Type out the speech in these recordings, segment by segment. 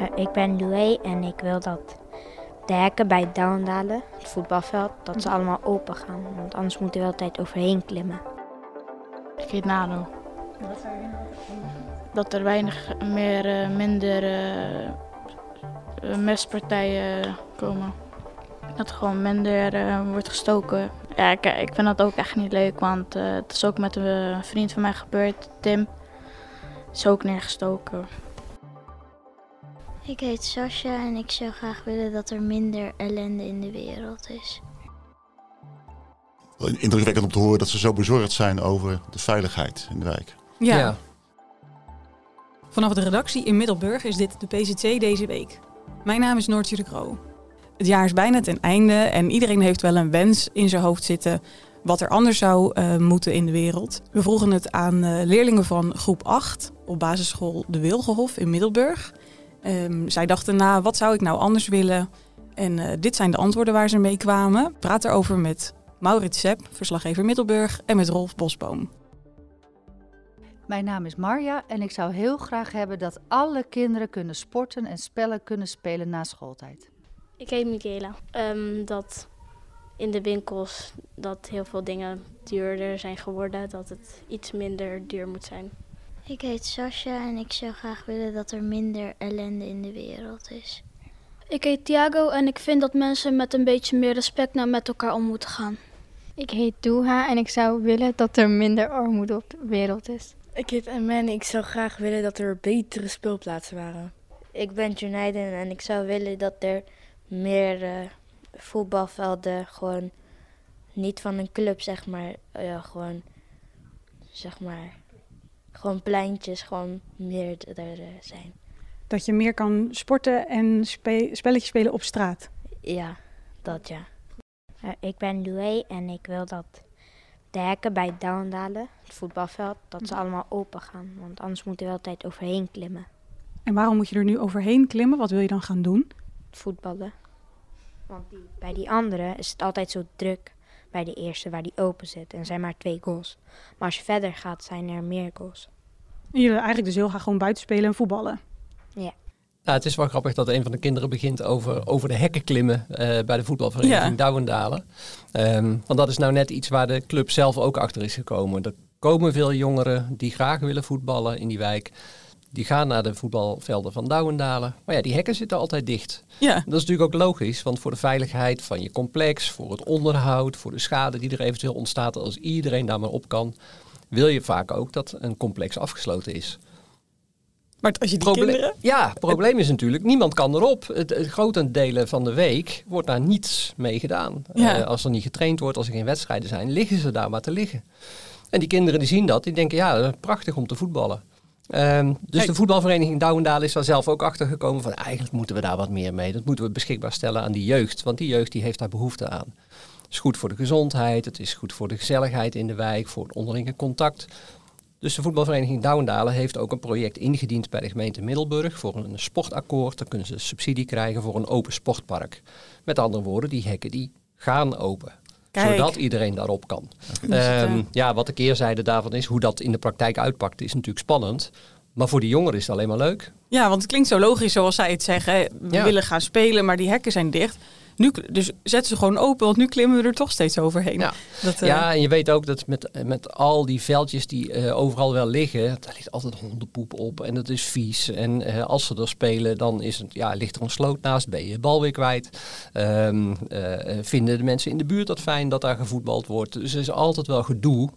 Uh, ik ben Loué en ik wil dat de hekken bij het het voetbalveld, dat ze allemaal open gaan. Want anders moeten we altijd overheen klimmen. Ik heet Nano. Wat zou je Dat er weinig meer, uh, minder uh, mespartijen komen. Dat er gewoon minder wordt gestoken. Ja, ik, ik vind dat ook echt niet leuk, want het is ook met een vriend van mij gebeurd, Tim. Is ook neergestoken. Ik heet Sascha en ik zou graag willen dat er minder ellende in de wereld is. Indrukwekkend om te horen dat ze zo bezorgd zijn over de veiligheid in de wijk. Ja. ja. Vanaf de redactie in Middelburg is dit de PCC deze week. Mijn naam is Noortje de Kroo. Het jaar is bijna ten einde en iedereen heeft wel een wens in zijn hoofd zitten wat er anders zou uh, moeten in de wereld. We vroegen het aan uh, leerlingen van groep 8 op basisschool De Wilgenhof in Middelburg. Um, zij dachten na, wat zou ik nou anders willen? En uh, dit zijn de antwoorden waar ze mee kwamen. Praat erover met Maurits Sepp, verslaggever Middelburg, en met Rolf Bosboom. Mijn naam is Marja en ik zou heel graag hebben dat alle kinderen kunnen sporten en spellen kunnen spelen na schooltijd. Ik heet Michaela. Um, dat in de winkels dat heel veel dingen duurder zijn geworden, dat het iets minder duur moet zijn. Ik heet Sascha en ik zou graag willen dat er minder ellende in de wereld is. Ik heet Thiago en ik vind dat mensen met een beetje meer respect naar met elkaar om moeten gaan. Ik heet Doha en ik zou willen dat er minder armoede op de wereld is. Ik heet Emma en ik zou graag willen dat er betere speelplaatsen waren. Ik ben Junaiden en ik zou willen dat er meer uh, voetbalvelden gewoon niet van een club zeg maar, uh, gewoon zeg maar gewoon pleintjes, gewoon meer er zijn. Dat je meer kan sporten en spe spelletjes spelen op straat? Ja, dat ja. Uh, ik ben Loué en ik wil dat de hekken bij Douwendalen, het voetbalveld, dat ze allemaal open gaan. Want anders moeten we altijd overheen klimmen. En waarom moet je er nu overheen klimmen? Wat wil je dan gaan doen? Voetballen. Want bij die andere is het altijd zo druk bij de eerste waar die open zit. En zijn maar twee goals. Maar als je verder gaat, zijn er meer goals. En jullie eigenlijk dus heel graag gewoon buiten spelen en voetballen. Ja. Nou, het is wel grappig dat een van de kinderen begint over, over de hekken klimmen uh, bij de voetbalvereniging ja. Douwendalen. Um, want dat is nou net iets waar de club zelf ook achter is gekomen. Er komen veel jongeren die graag willen voetballen in die wijk. Die gaan naar de voetbalvelden van Douwendalen. Maar ja, die hekken zitten altijd dicht. Ja. Dat is natuurlijk ook logisch, want voor de veiligheid van je complex, voor het onderhoud, voor de schade die er eventueel ontstaat als iedereen daar maar op kan, wil je vaak ook dat een complex afgesloten is. Maar als je die kinderen... Ja, het probleem is natuurlijk, niemand kan erop. Het, het grote delen van de week wordt daar niets mee gedaan. Ja. Uh, als er niet getraind wordt, als er geen wedstrijden zijn, liggen ze daar maar te liggen. En die kinderen die zien dat, die denken, ja, prachtig om te voetballen. Um, dus de voetbalvereniging Douwendaal is daar zelf ook achter gekomen van eigenlijk moeten we daar wat meer mee. Dat moeten we beschikbaar stellen aan die jeugd, want die jeugd die heeft daar behoefte aan. Het is goed voor de gezondheid, het is goed voor de gezelligheid in de wijk, voor het onderlinge contact. Dus de voetbalvereniging Douwendalen heeft ook een project ingediend bij de gemeente Middelburg voor een sportakkoord. Dan kunnen ze subsidie krijgen voor een open sportpark. Met andere woorden, die hekken die gaan open. Kijk. Zodat iedereen daarop kan. Um, ja, wat de keerzijde daarvan is, hoe dat in de praktijk uitpakt, is natuurlijk spannend. Maar voor die jongeren is het alleen maar leuk. Ja, want het klinkt zo logisch zoals zij het zeggen. We ja. willen gaan spelen, maar die hekken zijn dicht. Nu, dus zetten ze gewoon open, want nu klimmen we er toch steeds overheen. Ja, dat, uh... ja en je weet ook dat met, met al die veldjes die uh, overal wel liggen, daar ligt altijd hondenpoep op en dat is vies. En uh, als ze er spelen, dan is het, ja, ligt er een sloot naast, ben je je bal weer kwijt. Um, vinden de mensen in de buurt dat fijn dat daar gevoetbald wordt. Dus er is altijd wel gedoe.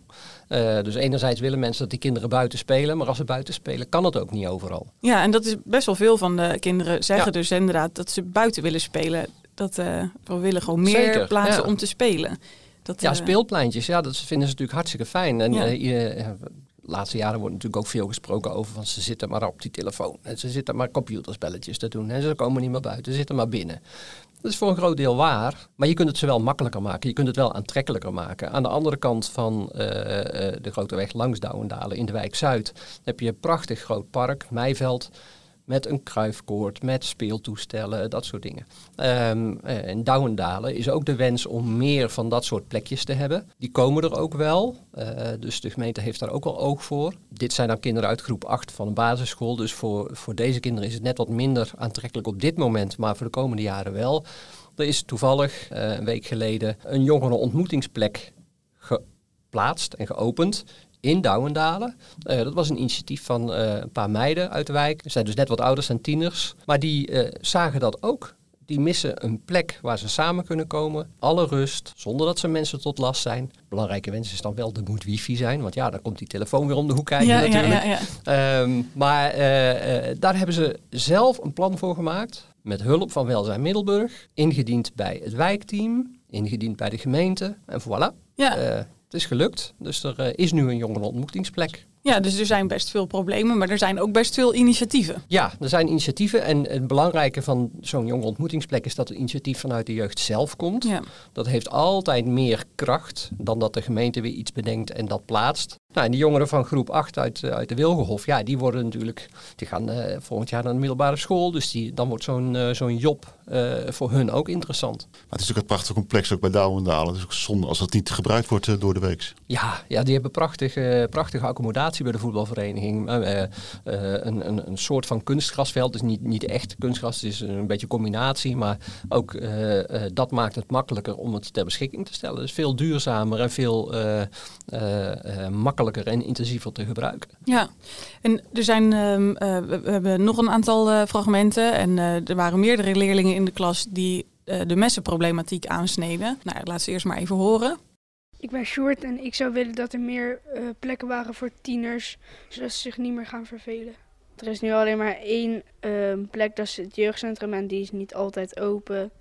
Uh, dus enerzijds willen mensen dat die kinderen buiten spelen, maar als ze buiten spelen kan het ook niet overal. Ja, en dat is best wel veel van de kinderen zeggen ja. dus inderdaad dat ze buiten willen spelen. Dat uh, we willen gewoon meer Zeker, plaatsen ja. om te spelen. Dat, ja, uh, speelpleintjes, ja, dat vinden ze natuurlijk hartstikke fijn. En ja. de laatste jaren wordt natuurlijk ook veel gesproken over van ze zitten maar op die telefoon. En ze zitten maar computerspelletjes te doen. En ze komen niet meer buiten, ze zitten maar binnen. Dat is voor een groot deel waar, maar je kunt het ze wel makkelijker maken. Je kunt het wel aantrekkelijker maken. Aan de andere kant van uh, de grote weg langs Douwendalen in de wijk Zuid heb je een prachtig groot park, Meiveld. Met een kruifkoord, met speeltoestellen, dat soort dingen. Um, in Douwendalen is ook de wens om meer van dat soort plekjes te hebben. Die komen er ook wel, uh, dus de gemeente heeft daar ook wel oog voor. Dit zijn dan kinderen uit groep 8 van een basisschool, dus voor, voor deze kinderen is het net wat minder aantrekkelijk op dit moment, maar voor de komende jaren wel. Er is toevallig uh, een week geleden een jongerenontmoetingsplek geplaatst en geopend in Douwendalen. Uh, dat was een initiatief van uh, een paar meiden uit de wijk. Ze zijn dus net wat ouder, zijn tieners. Maar die uh, zagen dat ook. Die missen een plek waar ze samen kunnen komen. Alle rust, zonder dat ze mensen tot last zijn. Belangrijke wens is dan wel, er moet wifi zijn. Want ja, dan komt die telefoon weer om de hoek kijken ja, natuurlijk. Ja, ja, um, maar daar hebben ze zelf een plan voor gemaakt. Met hulp van Welzijn Middelburg. Ingediend bij het wijkteam. Ingediend bij de gemeente. En voilà. Ja. Het is gelukt, dus er uh, is nu een jongerenontmoetingsplek. Ja, dus er zijn best veel problemen, maar er zijn ook best veel initiatieven. Ja, er zijn initiatieven. En het belangrijke van zo'n jonge ontmoetingsplek is dat het initiatief vanuit de jeugd zelf komt. Ja. Dat heeft altijd meer kracht dan dat de gemeente weer iets bedenkt en dat plaatst. Nou, en die jongeren van groep 8 uit, eh, uit de Wilgenhof, ja, die worden natuurlijk, die gaan uh, volgend jaar naar de middelbare school. Dus die, dan wordt zo'n uh, zo'n job voor hun ook interessant. Maar het is ook het prachtige complex ook bij Douwendalen. Het is ook zonde als dat niet gebruikt wordt door de week. Ja, ja, die hebben prachtige, prachtige accommodatie bij de voetbalvereniging. een, een, een soort van kunstgrasveld. Dus niet, niet echt kunstgras, het is een beetje combinatie. Maar ook dat maakt het makkelijker om het ter beschikking te stellen. Dus veel duurzamer en veel makkelijker en intensiever te gebruiken. Ja, en er zijn, ehm, eh, we, hebben nog een aantal fragmenten en er waren meerdere leerlingen in de klas die de messenproblematiek aansneden. Nou, laat ze eerst maar even horen. Ik ben Sjoerd en ik zou willen dat er meer plekken waren voor tieners, zodat ze zich niet meer gaan vervelen. Er is nu alleen maar één ehm, plek, dat is het jeugdcentrum en die is niet altijd open.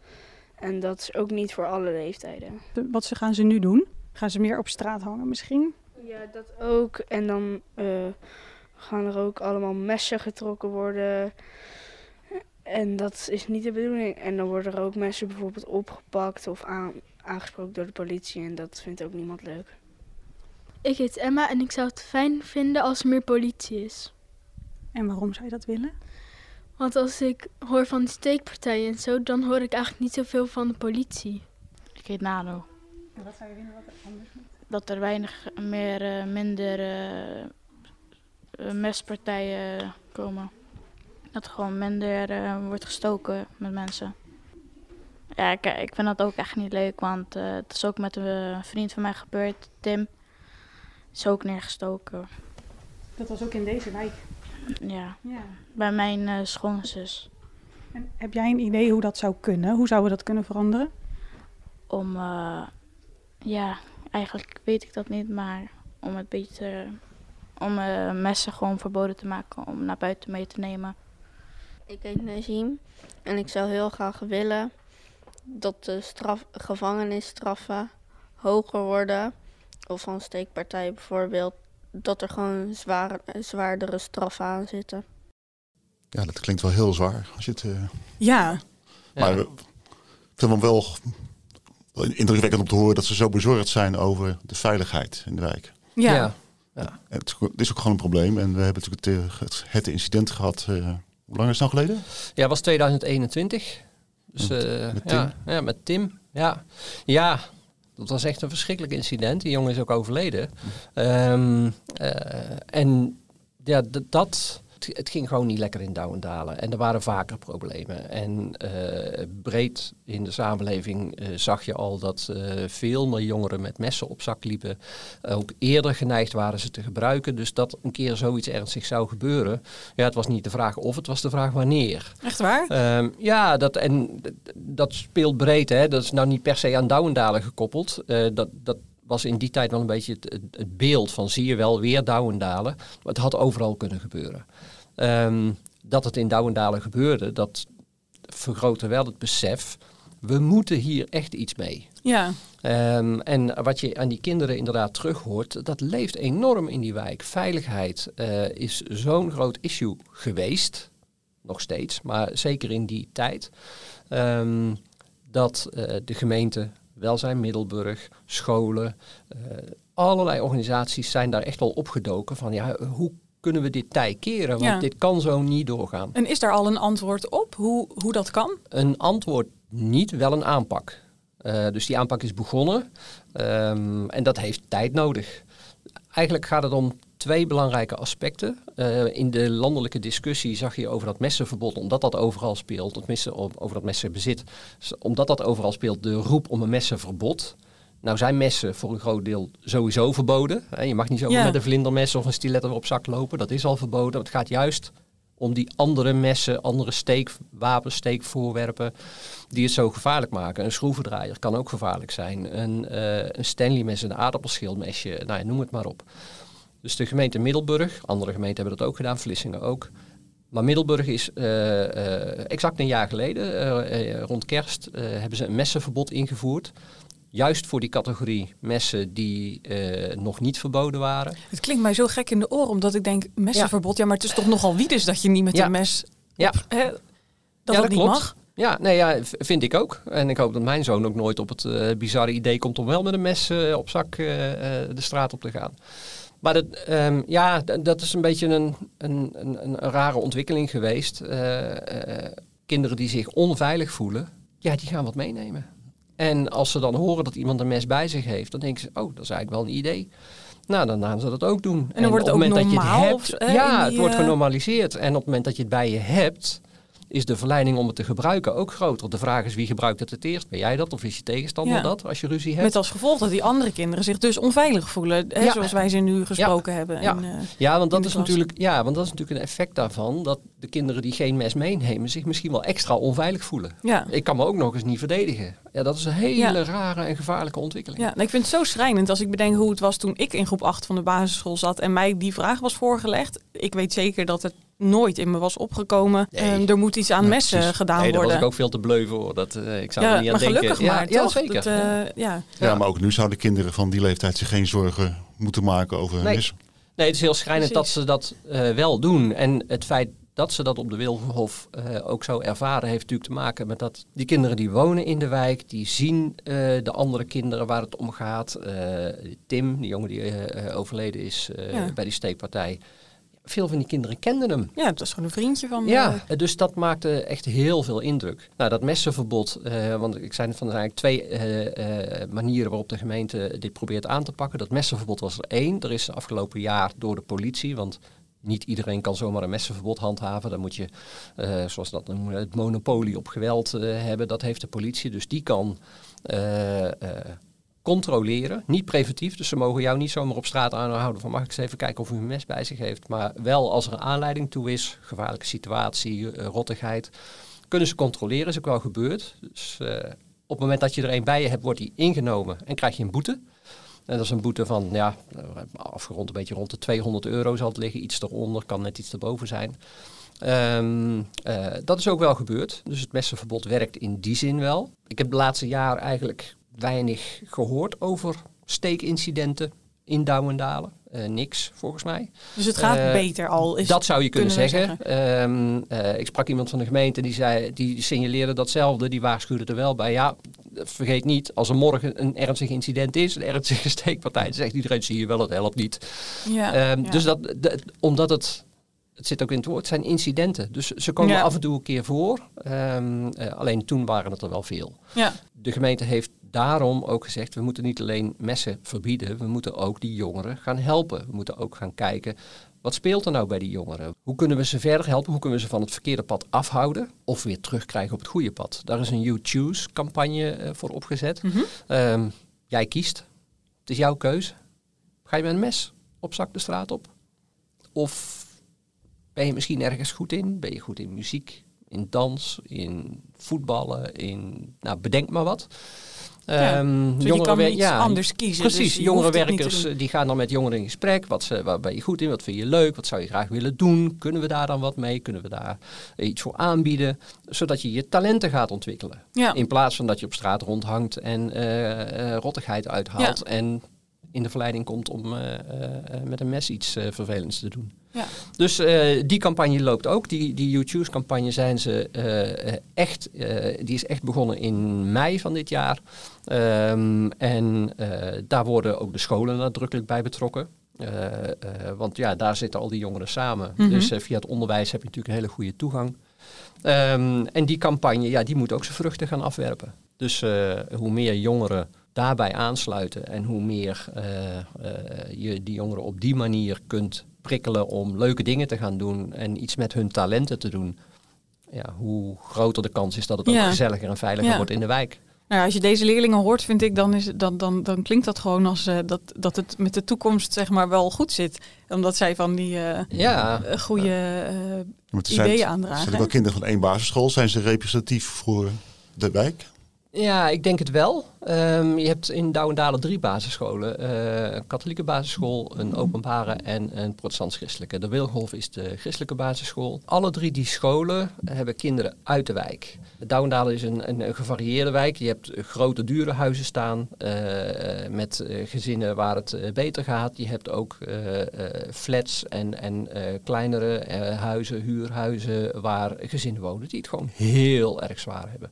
En dat is ook niet voor alle leeftijden. Wat gaan ze nu doen? Gaan ze meer op straat hangen misschien? Ja, dat ook. En dan uh, gaan er ook allemaal messen getrokken worden. En dat is niet de bedoeling. En dan worden er ook messen bijvoorbeeld opgepakt of aan, aangesproken door de politie. En dat vindt ook niemand leuk. Ik heet Emma en ik zou het fijn vinden als er meer politie is. En waarom zou je dat willen? Want als ik hoor van die steekpartijen en zo, dan hoor ik eigenlijk niet zoveel van de politie. Ik heet Nano. En wat zou je willen wat er anders moet? dat er weinig meer, uh, minder uh, mespartijen komen. Dat er gewoon minder uh, wordt gestoken met mensen. Ja, ik, ik vind dat ook echt niet leuk, want het is ook met een vriend van mij gebeurd, Tim. Is ook neergestoken. Dat was ook in deze wijk? Ja, ja. bij mijn uh, schoonzus. En heb jij een idee hoe dat zou kunnen? Hoe zouden we dat kunnen veranderen? Om, ja, Eigenlijk weet ik dat niet, maar om het beetje om uh, messen gewoon verboden te maken om naar buiten mee te nemen. Ik heet Nazim en ik zou heel graag willen dat de straf, gevangenisstraffen hoger worden. Of van steekpartijen bijvoorbeeld. Dat er gewoon zwaar, zwaardere straffen aan zitten. Ja, dat klinkt wel heel zwaar. Als je het, uh... Ja. Maar ik vind hem wel indrukwekkend om te horen dat ze zo bezorgd zijn over de veiligheid in de wijk. Ja. ja. ja. Het, is ook gewoon een probleem. En we hebben natuurlijk het, het, het incident gehad. Uh, hoe lang is het nou geleden? Ja, was 2021. Dus met, Tim. Ja, ja, met Tim. Ja. ja, dat was echt een verschrikkelijk incident. Die jongen is ook overleden. Um, uh, en ja, dat het, ging gewoon niet lekker in Douwendalen. En er waren vaker problemen. En uh, breed in de samenleving uh, zag je al dat uh, veel meer jongeren met messen op zak liepen. ook eerder geneigd waren ze te gebruiken. Dus dat een keer zoiets ernstig zou gebeuren. Ja, het was niet de vraag of, het was de vraag wanneer. Echt waar? Um, ja, dat, en dat speelt breed. Hè. Dat is nou niet per se aan Douwendalen gekoppeld. dat, dat was in die tijd wel een beetje het, het, beeld van zie je wel weer Douwendalen. Maar het had overal kunnen gebeuren. Um, dat het in Douwendalen gebeurde, dat vergrootte wel het besef. We moeten hier echt iets mee. Ja. Um, en wat je aan die kinderen inderdaad terug hoort, dat leeft enorm in die wijk. Veiligheid uh, is zo'n groot issue geweest, nog steeds, maar zeker in die tijd, um, dat uh, de gemeente Welzijn Middelburg, scholen, uh, allerlei organisaties zijn daar echt wel opgedoken van ja, hoe kunnen we dit tij keren? Want dit kan zo niet doorgaan. En is daar al een antwoord op, hoe, hoe dat kan? Een antwoord niet, wel een aanpak. Uh, dus die aanpak is begonnen um, en dat heeft tijd nodig. Eigenlijk gaat het om twee belangrijke aspecten. Uh, in de landelijke discussie zag je over dat messenverbod, omdat dat overal speelt, messen, over dat messenbezit, omdat dat overal speelt, de roep om een messenverbod. Nou zijn messen voor een groot deel sowieso verboden. Je mag niet zo met een vlindermes of een stiletto op zak lopen. Dat is al verboden. Het gaat juist om die andere messen, andere steekwapens, steekvoorwerpen, die het zo gevaarlijk maken. Een schroevendraaier kan ook gevaarlijk zijn. Een, uh, een Stanley mes, een aardappelschildmesje, nou ja, noem het maar op. Dus de gemeente Middelburg, andere gemeenten hebben dat ook gedaan, Vlissingen ook. Maar Middelburg is uh, uh, exact een jaar geleden, rond kerst, hebben ze een messenverbod ingevoerd. Juist voor die categorie messen die uh, nog niet verboden waren. Het klinkt mij zo gek in de oren, omdat ik denk, messenverbod, ja, maar het is toch nogal wie dus dat je niet met ja. een mes... Ja. Op, hè, dat, ja, dat niet klopt. mag. Ja, nee, ja, vind ik ook. En ik hoop dat mijn zoon ook nooit op het uh, bizarre idee komt om wel met een mes uh, op zak de straat op te gaan. Maar dat, um, ja, dat is een beetje een, een, een, een rare ontwikkeling geweest. kinderen die zich onveilig voelen, ja, die gaan wat meenemen. En als ze dan horen dat iemand een mes bij zich heeft, dan denken ze, oh, dat is eigenlijk wel een idee. Nou, dan gaan ze dat ook doen. En dan wordt het op ook moment normaal, dat je het eh, hebt, ja, in het wordt eh, genormaliseerd. En op het moment dat je het bij je hebt, is de verleiding om het te gebruiken ook groter. De vraag is wie gebruikt het het eerst? Ben jij dat of is je tegenstander Ja. dat als je ruzie hebt? Met als gevolg dat die andere kinderen zich dus onveilig voelen. Hè, Ja. Zoals wij ze nu gesproken hebben. Ja, eh, ja, want dat is klas. natuurlijk, ja, want dat is natuurlijk een effect daarvan dat de kinderen die geen mes meenemen zich misschien wel extra onveilig voelen. Ja. Ik kan me ook nog eens niet verdedigen. Ja, dat is een hele rare en gevaarlijke ontwikkeling. Ja, nou, ik vind het zo schrijnend als ik bedenk hoe het was toen ik in groep 8 van de basisschool zat en mij die vraag was voorgelegd. Ik weet zeker dat het nooit in me was opgekomen. Ehm, er moet iets aan messen Precies. gedaan nee, daar worden. was ik ook veel te bleu voor. Dat, eh, ik zou ja, er niet aan maar denken. gelukkig ja, maar, ja, toch? zeker. Dat, eh, ja. Ja, maar ook nu zouden kinderen van die leeftijd zich geen zorgen moeten maken over hun Nee. mis. Nee, het is heel schrijnend Precies. dat ze dat eh, wel doen. En het feit dat ze dat op de Wilgenhof eh, ook zo ervaren, heeft natuurlijk te maken met dat die kinderen die wonen in de wijk, die zien eh, de andere kinderen waar het om gaat. Eh, Tim, die jongen die overleden is eh, Ja. bij die steekpartij. Veel van die kinderen kenden hem. ja, dat is gewoon een vriendje van. Ja, eh, dus dat maakte echt heel veel indruk. Nou, dat messenverbod, eh, want ik zei net van er zijn eigenlijk twee eh, manieren waarop de gemeente dit probeert aan te pakken. Dat messenverbod was er één. Er is afgelopen jaar door de politie, want niet iedereen kan zomaar een messenverbod handhaven. Dan moet je, eh, zoals dat noemen, het monopolie op geweld hebben. Dat heeft de politie, dus die kan controleren. Niet preventief, dus ze mogen jou niet zomaar op straat aanhouden van mag ik eens even kijken of u een mes bij zich heeft. Maar wel als er een aanleiding toe is, gevaarlijke situatie, eh, rottigheid, kunnen ze controleren. is ook wel gebeurd. Dus eh, op het moment dat je er een bij je hebt, wordt die ingenomen en krijg je een boete. En dat is een boete van, ja, afgerond een beetje rond de 200 euro zal het liggen. Iets eronder, kan net iets erboven zijn. Ehm, eh, dat is ook wel gebeurd. Dus het messenverbod werkt in die zin wel. Ik heb de laatste jaar eigenlijk weinig gehoord over steekincidenten in Douwendalen. Eh niks, volgens mij. Dus het gaat Eh, beter al. Is, dat zou je kunnen, zeggen. Ehm, eh, ik sprak iemand van de gemeente die zei, die signaleerde datzelfde. Die waarschuwde er wel bij. Ja, vergeet niet, als er morgen een ernstig incident is, een ernstige steekpartij, dan zegt iedereen, zie je wel, het helpt niet. Ja, Ehm, ja. Dus dat, omdat het, het zit ook in het woord, het zijn incidenten. Dus ze komen Ja. af en toe een keer voor. Ehm, eh, alleen toen waren het er wel veel. Ja. De gemeente heeft daarom ook gezegd, we moeten niet alleen messen verbieden, we moeten ook die jongeren gaan helpen. We moeten ook gaan kijken, wat speelt er nou bij die jongeren? Hoe kunnen we ze verder helpen? Hoe kunnen we ze van het verkeerde pad afhouden? Of weer terugkrijgen op het goede pad? Daar is een You Choose campagne eh, voor opgezet. Mhm. Ehm, jij kiest. Het is jouw keuze. Ga je met een mes op zak de straat op? Of ben je misschien ergens goed in? Ben je goed in muziek, in dans, in voetballen, in... Nou, bedenk maar wat. Ja, Ehm, dus je kan iets anders kiezen, dus Precies, te jongerenwerkers eh, die gaan dan met jongeren in gesprek. Wat ze, waar ben je goed in? Wat vind je leuk? Wat zou je graag willen doen? Kunnen we daar dan wat mee? Kunnen we daar eh, iets voor aanbieden? Zodat je je talenten gaat ontwikkelen. Ja. In plaats van dat je op straat rondhangt en eh, rottigheid uithaalt. En in de verleiding komt om met een mes iets vervelends te doen. Ja. Dus eh, die campagne loopt ook. Die, die You campagne zijn ze eh, echt, eh, die is echt begonnen in mei van dit jaar. Ehm, en daar worden ook de scholen nadrukkelijk bij betrokken. want ja, daar zitten al die jongeren samen. Mhm. Dus via het onderwijs heb je natuurlijk een hele goede toegang. Ehm, en die campagne, ja, die moet ook zijn vruchten gaan afwerpen. Dus hoe meer jongeren daarbij aansluiten en hoe meer je die jongeren op die manier kunt prikkelen om leuke dingen te gaan doen en iets met hun talenten te doen, ja, hoe groter de kans is dat het ook gezelliger en veiliger wordt in de wijk. Nou, als je deze leerlingen hoort, vind ik, dan, is, dan, dan, dan klinkt dat gewoon als uh, dat, dat het met de toekomst zeg maar wel goed zit. Omdat zij van die uh, ja. goede uh, ideeën zijn, aandragen. Zijn er wel kinderen van één basisschool? Zijn ze representatief voor de wijk? Ja, ik denk het wel. Um, je hebt in Douwendalen drie basisscholen. Uh, een katholieke basisschool, een openbare en een protestants-christelijke. De Wilgolf is de christelijke basisschool. Alle drie die scholen hebben kinderen uit de wijk. Douwendalen is een, een, gevarieerde wijk. Je hebt grote dure huizen staan uh, met uh, gezinnen waar het beter gaat. Je hebt ook flats en, en kleinere huizen, huurhuizen waar gezinnen wonen die het gewoon heel erg zwaar hebben.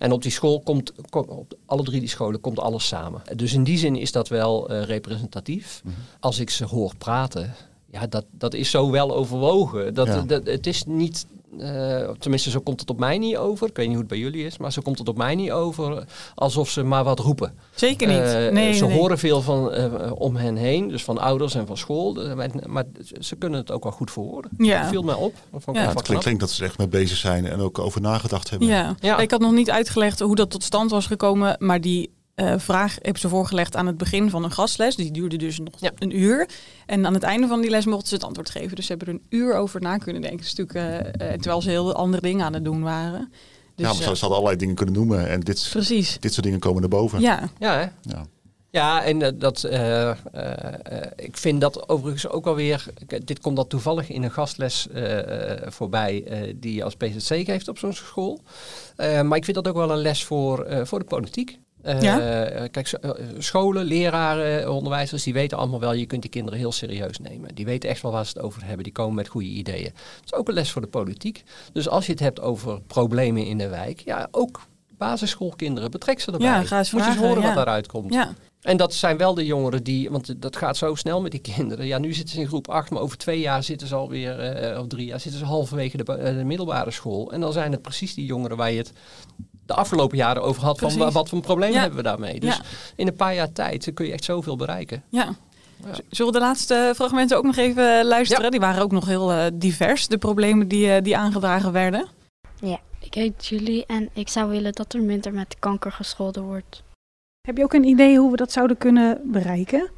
En op die school komt, op alle drie die scholen komt alles samen. Dus in die zin is dat wel uh, representatief. Mm -hmm. Als ik ze hoor praten, ja, dat, dat is zo wel overwogen. Dat, ja. dat, het is niet uh, tenminste, zo komt het op mij niet over. Ik weet niet hoe het bij jullie is, maar zo komt het op mij niet over alsof ze maar wat roepen. Zeker niet. Uh, nee, ze nee. horen veel van uh, om hen heen, dus van ouders en van school. Maar ze kunnen het ook wel goed verwoorden. Ja. Dat viel mij op. Dat ja, wel het klinkt, klinkt dat ze er echt mee bezig zijn en ook over nagedacht hebben. Ja. ja. Ik had nog niet uitgelegd hoe dat tot stand was gekomen, maar die uh, vraag heb ze voorgelegd aan het begin van een gastles. Die duurde dus nog ja. een uur. En aan het einde van die les mochten ze het antwoord geven. Dus ze hebben er een uur over na kunnen denken. Dus natuurlijk, uh, uh, terwijl ze heel andere dingen aan het doen waren. Dus, ja, maar ze hadden allerlei dingen kunnen noemen. En dit, precies. dit soort dingen komen naar boven. Ja, ja, hè? ja. Ja, en dat, uh, uh, ik vind dat overigens ook alweer. Dit komt dat toevallig in een gastles uh, voorbij die je als PZC geeft op zo'n school. maar ik vind dat ook wel een les voor, voor de politiek. Ja? Kijk, scholen, leraren, onderwijzers, die weten allemaal wel, je kunt die kinderen heel serieus nemen. Die weten echt wel waar ze het over hebben, die komen met goede ideeën. Dat is ook een les voor de politiek. Dus als je het hebt over problemen in de wijk, ja, ook basisschoolkinderen, betrek ze erbij. Ja, ga eens Moet je eens vragen, horen ja. wat daaruit komt. Ja. En dat zijn wel de jongeren die, want dat gaat zo snel met die kinderen. Ja, nu zitten ze in groep 8, maar over twee jaar zitten ze alweer, uh, of drie jaar, zitten ze halverwege de, uh, de, middelbare school. En dan zijn het precies die jongeren waar je het de afgelopen jaren over had. Precies. Van wat voor problemen ja. hebben we daarmee? Dus Ja. in een paar jaar tijd kun je echt zoveel bereiken. Ja. Zullen we de laatste fragmenten ook nog even luisteren? Die waren ook nog heel uh, divers, de problemen die, die aangedragen werden. Ja. Ik heet Julie en ik zou willen dat er minder met kanker gescholden wordt. Heb je ook een idee hoe we dat zouden kunnen bereiken?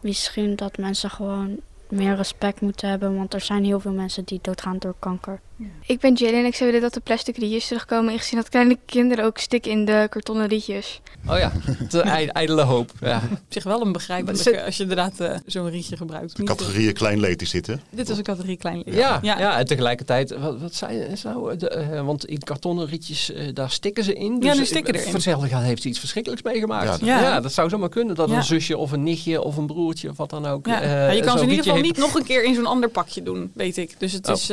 Misschien dat mensen gewoon meer respect moeten hebben, want er zijn heel veel mensen die doodgaan door kanker. Ja. Ik ben Jalen en ik zou willen dat de plastic rietjes terugkomen, ingezien dat kleine kinderen ook stikken in de kartonnen rietjes. Oh ja, de ijdele hoop. Ja. Op zich wel een begrijpelijke als je inderdaad uh, zo'n rietje gebruikt. De categorieën klein leed is dit, hè? Dit is een categorie klein leed. Ja, ja. ja en tegelijkertijd, wat, wat zei ze nou? De, uh, want in kartonnen rietjes, uh, daar stikken ze in. Dus ja, nu stikken erin. Gaat heeft ze iets verschrikkelijks meegemaakt. Ja, dat, ja. ja, dat zou zomaar kunnen. Dat een zusje of een nichtje of een broertje of wat dan ook. Ja. je kan ze in ieder geval niet nog een keer in zo'n ander pakje doen, weet ik. Dus het oh. is,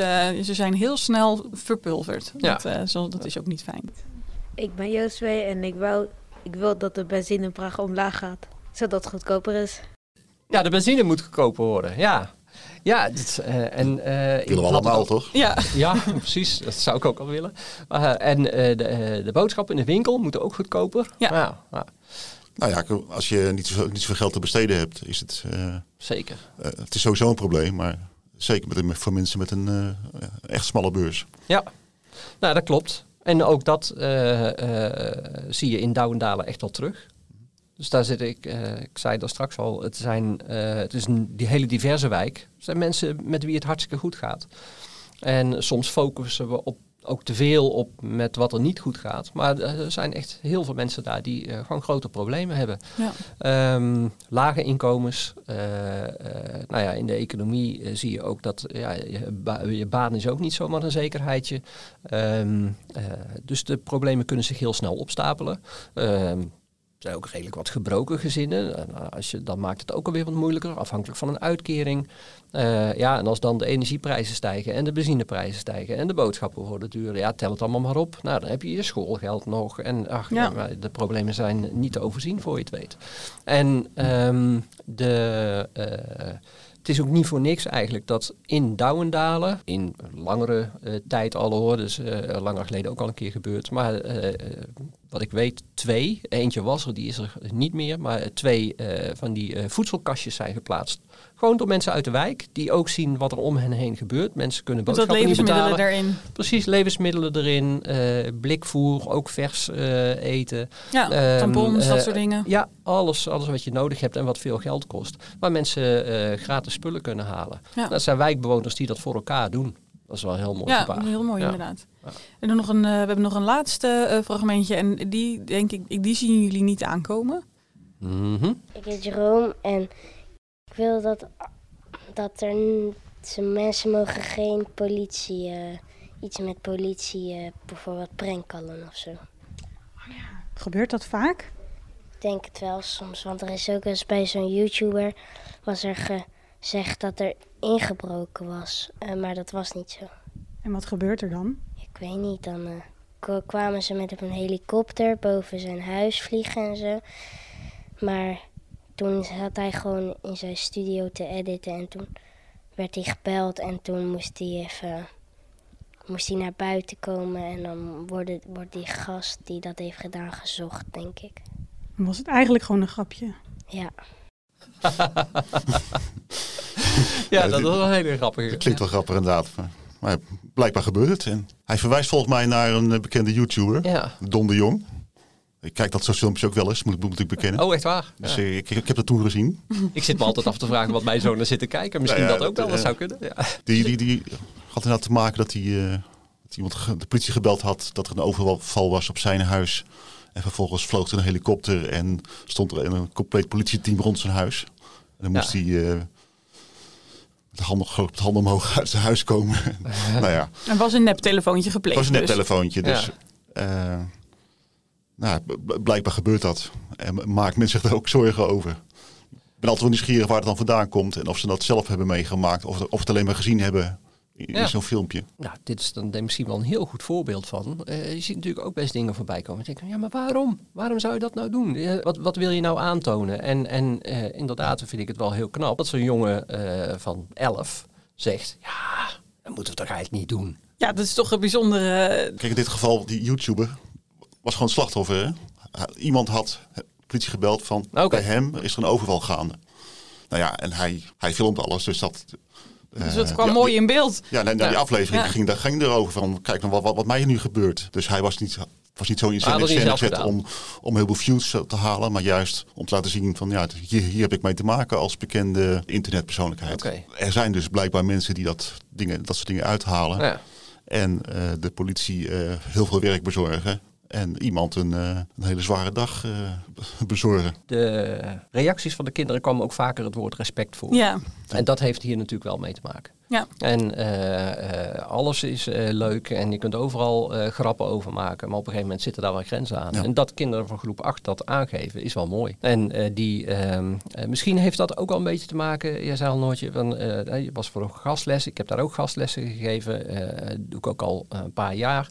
ze zijn heel snel verpulverd. Ja. Dat, uh, zo, dat is ook niet fijn. Ik ben Jooswee en ik, wou, ik wil dat de benzine in Praag omlaag gaat. Zodat het goedkoper is. Ja, de benzine moet goedkoper worden. Ja. Ja, dit, uh, en... Uh, willen we allemaal, toch? Ja. ja, precies. Dat zou ik ook al willen. Uh, en de, de boodschappen in de winkel moeten ook goedkoper. Ja. Nou, nou. nou ja, als je niet zoveel, niet zoveel geld te besteden hebt, is het... Zeker. het is sowieso een probleem, maar zeker met voor mensen met een uh, echt smalle beurs. Ja, nou dat klopt. En ook dat uh, uh, zie je in Douwendalen echt al terug. Dus daar zit ik, ik zei dat straks al, het, zijn, het is een, die hele diverse wijk. Het zijn mensen met wie het hartstikke goed gaat. En soms focussen we op ook te veel op met wat er niet goed gaat. Maar er zijn echt heel veel mensen daar die uh, gewoon grote problemen hebben. Ja. Um, lage inkomens. Uh, uh, nou ja, in de economie zie je ook dat ja, je, ba je, baan is ook niet zomaar een zekerheidje. Um, dus de problemen kunnen zich heel snel opstapelen. Um, zijn ook redelijk wat gebroken gezinnen. En eh, als je, dan maakt het ook alweer wat moeilijker, afhankelijk van een uitkering. Uh, ja, en als dan de energieprijzen stijgen en de benzineprijzen stijgen en de boodschappen worden duurder, ja, tel het allemaal maar op. Nou, dan heb je je schoolgeld nog. En ach, ja. de problemen zijn niet te overzien voor je het weet. En um, de. Uh, het is ook niet voor niks eigenlijk dat in Douwendalen, in langere uh, tijd al hoor, dus uh, langer geleden ook al een keer gebeurd, maar uh, wat ik weet twee, eentje was er, die is er niet meer, maar twee van die voedselkastjes zijn geplaatst. Gewoon door mensen uit de wijk, die ook zien wat er om hen heen gebeurt. Mensen kunnen boodschappen dat levensmiddelen erin. Precies, levensmiddelen erin, blikvoer, ook vers eten. Ja, um, tampons, dat soort dingen. Ja, alles, alles wat je nodig hebt en wat veel geld kost. Waar mensen gratis spullen kunnen halen. Ja. Dat zijn wijkbewoners die dat voor elkaar doen. Dat is wel heel mooi. Ja, gebaar. heel mooi Ja. inderdaad. En dan nog een, uh, we hebben nog een laatste uh, fragmentje en die denk ik, die zien jullie niet aankomen. Mm -hmm. Ik heet Jerome en ik wil dat, dat er mensen mogen geen politie, uh, iets met politie, bijvoorbeeld prankkallen of zo. Gebeurt dat vaak? Ik denk het wel soms, want er is ook eens bij zo'n YouTuber was er gezegd dat er ingebroken was, uh, maar dat was niet zo. En wat gebeurt er dan? Ik weet niet, dan kwamen ze met een helikopter boven zijn huis vliegen en zo. Maar toen zat hij gewoon in zijn studio te editen en toen werd hij gebeld en toen moest hij even moest hij naar buiten komen en dan wordt, wordt die gast die dat heeft gedaan gezocht, denk ik. Was het eigenlijk gewoon een grapje? Ja. ja, dat was wel een hele grappige. Dat klinkt wel grappig inderdaad. Maar blijkbaar gebeurt het. En hij verwijst volgens mij naar een bekende YouTuber, ja. Don de Jong. Ik kijk dat soort filmpjes ook wel eens, moet, moet ik bekennen. Oh, echt waar? Dus ja. ik, ik, heb dat toen gezien. Ik zit me altijd af te vragen wat mijn zoon er zit te kijken. Misschien Nou ja, dat ook wel, dat, dat zou kunnen. Ja. Die, die, die had inderdaad te maken dat, hij, uh, dat iemand de politie gebeld had dat er een overval was op zijn huis. En vervolgens vloog er een helikopter en stond er een compleet politieteam rond zijn huis. En dan moest ja. hij uh, met de handen, de handen omhoog uit zijn huis komen. nou ja. Er was een neptelefoontje gepleegd. Het was een neptelefoontje, dus... Ja. Uh, nou, blijkbaar gebeurt dat. En maakt men zich er ook zorgen over. Ik ben altijd wel nieuwsgierig waar het dan vandaan komt. En of ze dat zelf hebben meegemaakt. Of, of het alleen maar gezien hebben in, Ja. zo'n filmpje. Nou, dit is dan misschien wel een heel goed voorbeeld van. Eh, je ziet natuurlijk ook best dingen voorbij komen. Denk, ja, maar waarom? Waarom zou je dat nou doen? Wat, wat wil je nou aantonen? En, en eh, inderdaad vind ik het wel heel knap dat zo'n jongen eh, van 11 zegt, ja, dat moeten we toch eigenlijk niet doen. Ja, dat is toch een bijzondere... Kijk, in dit geval, die YouTuber was gewoon slachtoffer. Hè? Iemand had de politie gebeld van, bij hem is er een overval gaande. Nou ja, en hij, hij filmt alles, dus dat... Dus eh, kwam ja, mooi in beeld. Ja, nou, nou, die aflevering Ja. ging, daar ging erover van, kijk nou wat, wat, wat mij nu gebeurt. Dus hij was niet, was niet zo in Ah, scène gezet om, om heel veel views te halen, maar juist om te laten zien van, ja, hier, hier heb ik mee te maken als bekende internetpersoonlijkheid. Er zijn dus blijkbaar mensen die dat, dingen, dat soort dingen uithalen. Ja. En eh, de politie eh, heel veel werk bezorgen. En iemand een, eh, een hele zware dag eh, bezorgen. De reacties van de kinderen kwam ook vaker het woord respect voor. Ja. En dat heeft hier natuurlijk wel mee te maken. Ja. En eh, eh, alles is eh, leuk en je kunt overal eh, grappen over maken. Maar op een gegeven moment zitten daar wel grenzen aan. Ja. En dat kinderen van groep 8 dat aangeven is wel mooi. En eh, die, ehm, eh, misschien heeft dat ook wel een beetje te maken. Je zei al Noortje, van, eh, je was voor een gastles. Ik heb daar ook gastlessen gegeven. eh doe ik ook al een paar jaar.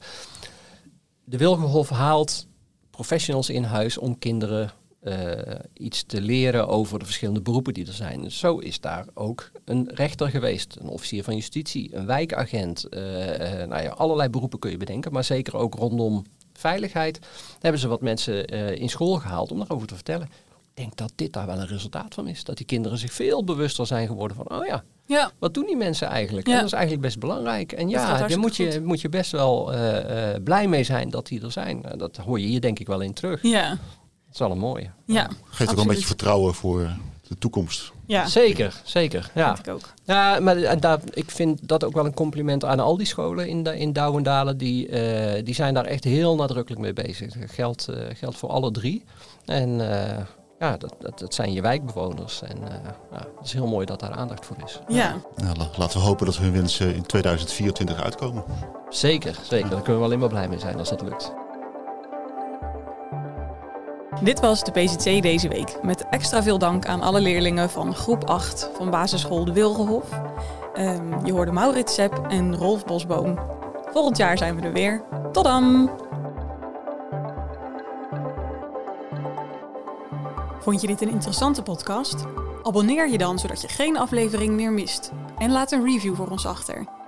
De Wilgenhof haalt professionals in huis om kinderen eh, iets te leren over de verschillende beroepen die er zijn. Zo is daar ook een rechter geweest, een officier van justitie, een wijkagent. eh, nou ja, allerlei beroepen kun je bedenken, maar zeker ook rondom veiligheid hebben ze wat mensen in school gehaald om daarover te vertellen. Denk dat dit daar wel een resultaat van is. Dat die kinderen zich veel bewuster zijn geworden van, oh ja, Ja. wat doen die mensen eigenlijk? Ja. En dat is eigenlijk best belangrijk. En ja, daar moet je, goed. moet je best wel eh, eh, blij mee zijn dat die er zijn. Nou, dat hoor je hier denk ik wel in terug. Ja. Dat is wel een mooie. Ja. Geeft ook wel een absoluut. beetje vertrouwen voor de toekomst. Ja. Zeker, zeker. Ja. Vind ik ook. Ja, maar en daar, ik vind dat ook wel een compliment aan al die scholen in, de, in Douwendalen. Die, eh, die zijn daar echt heel nadrukkelijk mee bezig. Dat geldt, eh, geldt voor alle drie. En eh, ja, dat, dat, dat zijn je wijkbewoners. En eh, ja, het is heel mooi dat daar aandacht voor is. Ja. Nou, la- laten we hopen dat hun wensen in 2024 uitkomen. Zeker, zeker. Daar kunnen we alleen maar blij mee zijn als dat lukt. Dit was de PCC deze week. Met extra veel dank aan alle leerlingen van groep 8 van basisschool De Wilgenhof. Um, je hoorde Maurits Sepp en Rolf Bosboom. Volgend jaar zijn we er weer. Tot dan! Vond je dit een interessante podcast? Abonneer je dan zodat je geen aflevering meer mist. En laat een review voor ons achter.